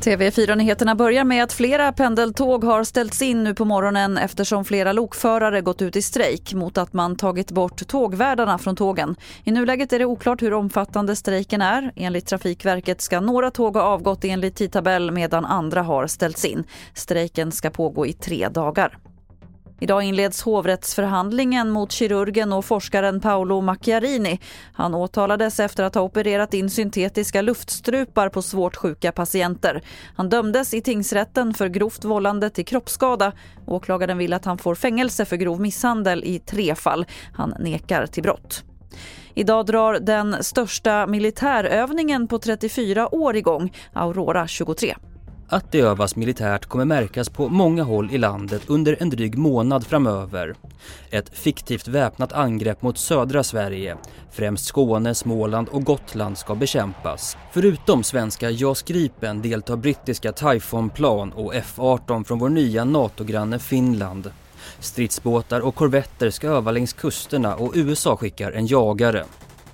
TV4-nyheterna börjar med att flera pendeltåg har ställts in nu på morgonen eftersom flera lokförare gått ut i strejk mot att man tagit bort tågvärdarna från tågen. I nuläget är det oklart hur omfattande strejken är. Enligt Trafikverket ska några tåg ha avgått enligt tidtabell medan andra har ställts in. Strejken ska pågå i tre dagar. Idag inleds hovrättsförhandlingen mot kirurgen och forskaren Paolo Macchiarini. Han åtalades efter att ha opererat in syntetiska luftstrupar på svårt sjuka patienter. Han dömdes i tingsrätten för grovt vållande till kroppsskada. Åklagaren vill att han får fängelse för grov misshandel i tre fall. Han nekar till brott. Idag drar den största militärövningen på 34 år igång, Aurora 23. Att det övas militärt kommer märkas på många håll i landet under en dryg månad framöver. Ett fiktivt väpnat angrepp mot södra Sverige, främst Skåne, Småland och Gotland ska bekämpas. Förutom svenska JAS Gripen deltar brittiska Typhoon-plan och F-18 från vår nya NATO-granne Finland. Stridsbåtar och korvetter ska öva längs kusterna och USA skickar en jagare.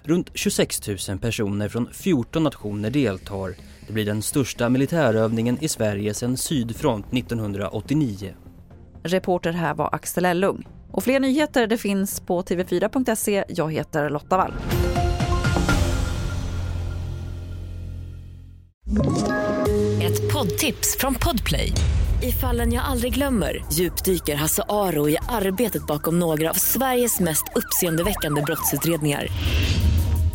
Runt 26 000 personer från 14 nationer deltar det blir den största militärövningen i Sverige sedan Sydfront 1989. Reporter här var Axel Ellung. Och fler nyheter det finns på tv4.se. Jag heter Lotta Wall. Ett poddtips från Podplay. I fallen jag aldrig glömmer djupdyker Hasse Aro i arbetet bakom några av Sveriges mest uppseendeväckande brottsutredningar